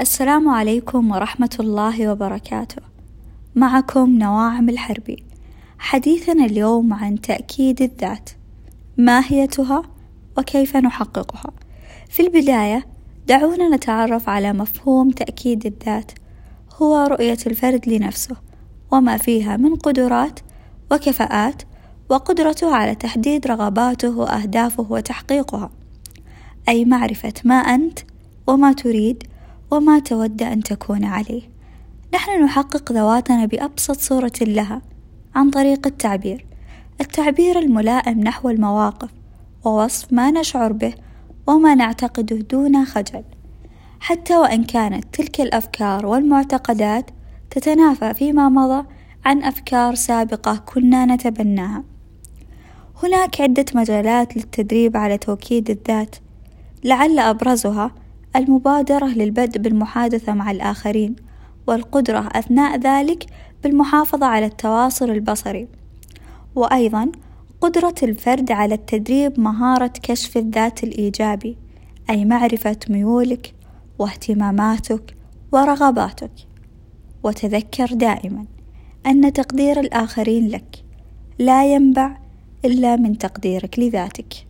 السلام عليكم ورحمة الله وبركاته. معكم نواعم الحربي. حديثنا اليوم عن تأكيد الذات. ماهيتها وكيف نحققها. في البداية دعونا نتعرف على مفهوم تأكيد الذات. هو رؤية الفرد لنفسه وما فيها من قدرات وكفاءات وقدرته على تحديد رغباته وأهدافه وتحقيقها. أي معرفة ما أنت وما تريد وما تود أن تكون عليه. نحن نحقق ذواتنا بأبسط صورة لها عن طريق التعبير. التعبير الملائم نحو المواقف ووصف ما نشعر به وما نعتقده دون خجل. حتى وإن كانت تلك الأفكار والمعتقدات تتنافى فيما مضى عن أفكار سابقة كنا نتبناها. هناك عدة مجالات للتدريب على توكيد الذات لعل أبرزها المبادرة للبدء بالمحادثة مع الآخرين والقدرة أثناء ذلك بالمحافظة على التواصل البصري. وأيضا قدرة الفرد على التدريب مهارة كشف الذات الإيجابي أي معرفة ميولك واهتماماتك ورغباتك. وتذكر دائما أن تقدير الآخرين لك لا ينبع إلا من تقديرك لذاتك.